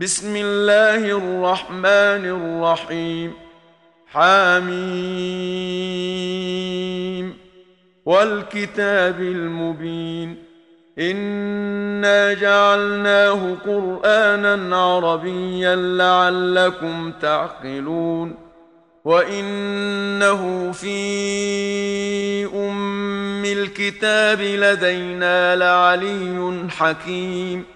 بسم الله الرحمن الرحيم. حاميم والكتاب المبين. إنا جعلناه قرآنا عربيا لعلكم تعقلون. وإنه في أم الكتاب لدينا لعلي حكيم.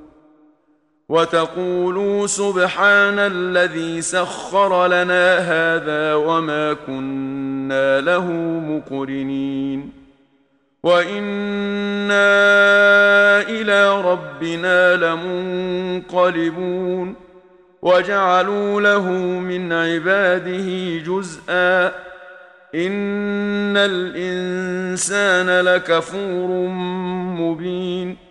وتقولوا سبحان الذي سخر لنا هذا وما كنا له مقرنين. وإنا إلى ربنا لمنقلبون. وجعلوا له من عباده جزءا. إن الإنسان لكفور مبين.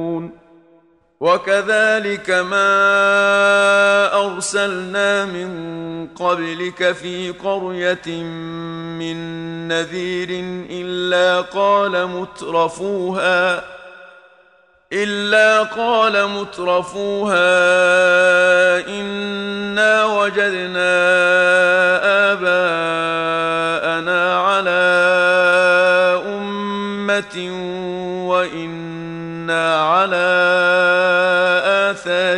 وكذلك ما أرسلنا من قبلك في قرية من نذير إلا قال مترفوها إلا قال مترفوها إنا وجدنا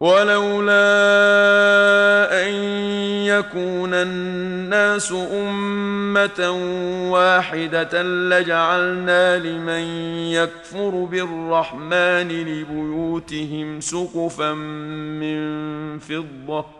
ولولا أن يكون الناس أمة واحدة لجعلنا لمن يكفر بالرحمن لبيوتهم سقفا من فضة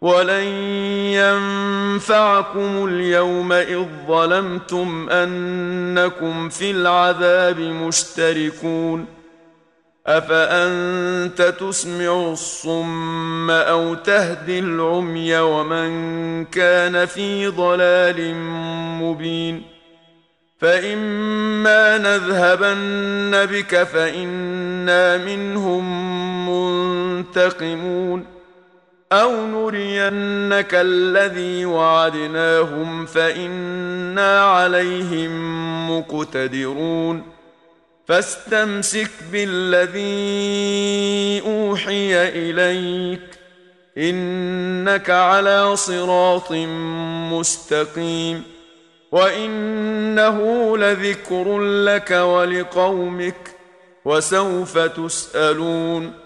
ولن ينفعكم اليوم اذ ظلمتم انكم في العذاب مشتركون افانت تسمع الصم أو تهدي العمي ومن كان في ضلال مبين فاما نذهبن بك فانا منهم منتقمون أو نرينك الذي وعدناهم فانا عليهم مقتدرون فاستمسك بالذي اوحي اليك انك على صراط مستقيم وانه لذكر لك ولقومك وسوف تسالون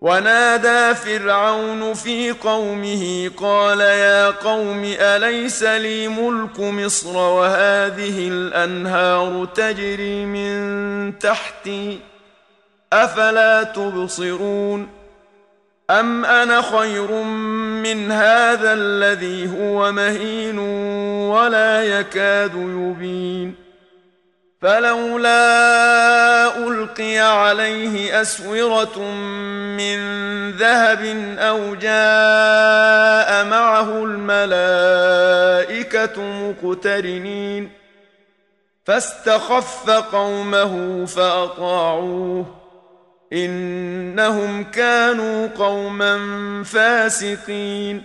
ونادى فرعون في قومه قال يا قوم أليس لي ملك مصر وهذه الأنهار تجري من تحتي أفلا تبصرون أم أنا خير من هذا الذي هو مهين ولا يكاد يبين فلولا القي عليه أسورة من ذهب أو جاء معه الملائكة مقترنين فاستخف قومه فأطاعوه إنهم كانوا قوما فاسقين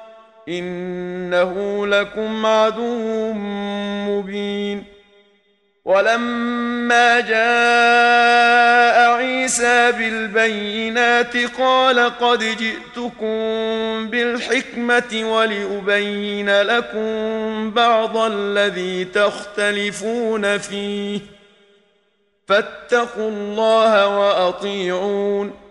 إنه لكم عدو مبين. ولما جاء عيسى بالبينات قال قد جئتكم بالحكمة ولأبين لكم بعض الذي تختلفون فيه. فاتقوا الله وأطيعون.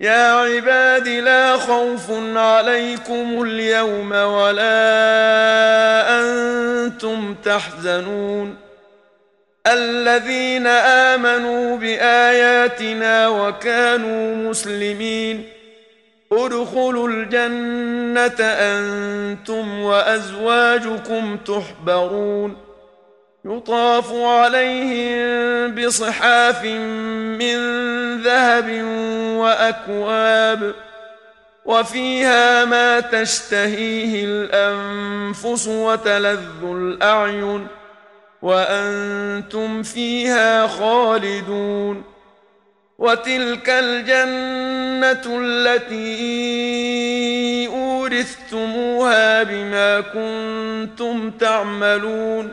يا عباد لا خوف عليكم اليوم ولا أنتم تحزنون. الذين آمنوا بآياتنا وكانوا مسلمين. ادخلوا الجنة أنتم وأزواجكم تحبرون. يطاف عليهم بصحاف من ذهب وأكواب وفيها ما تشتهيه الأنفس وتلذ الأعين وأنتم فيها خالدون وتلك الجنة التي أورثتموها بما كنتم تعملون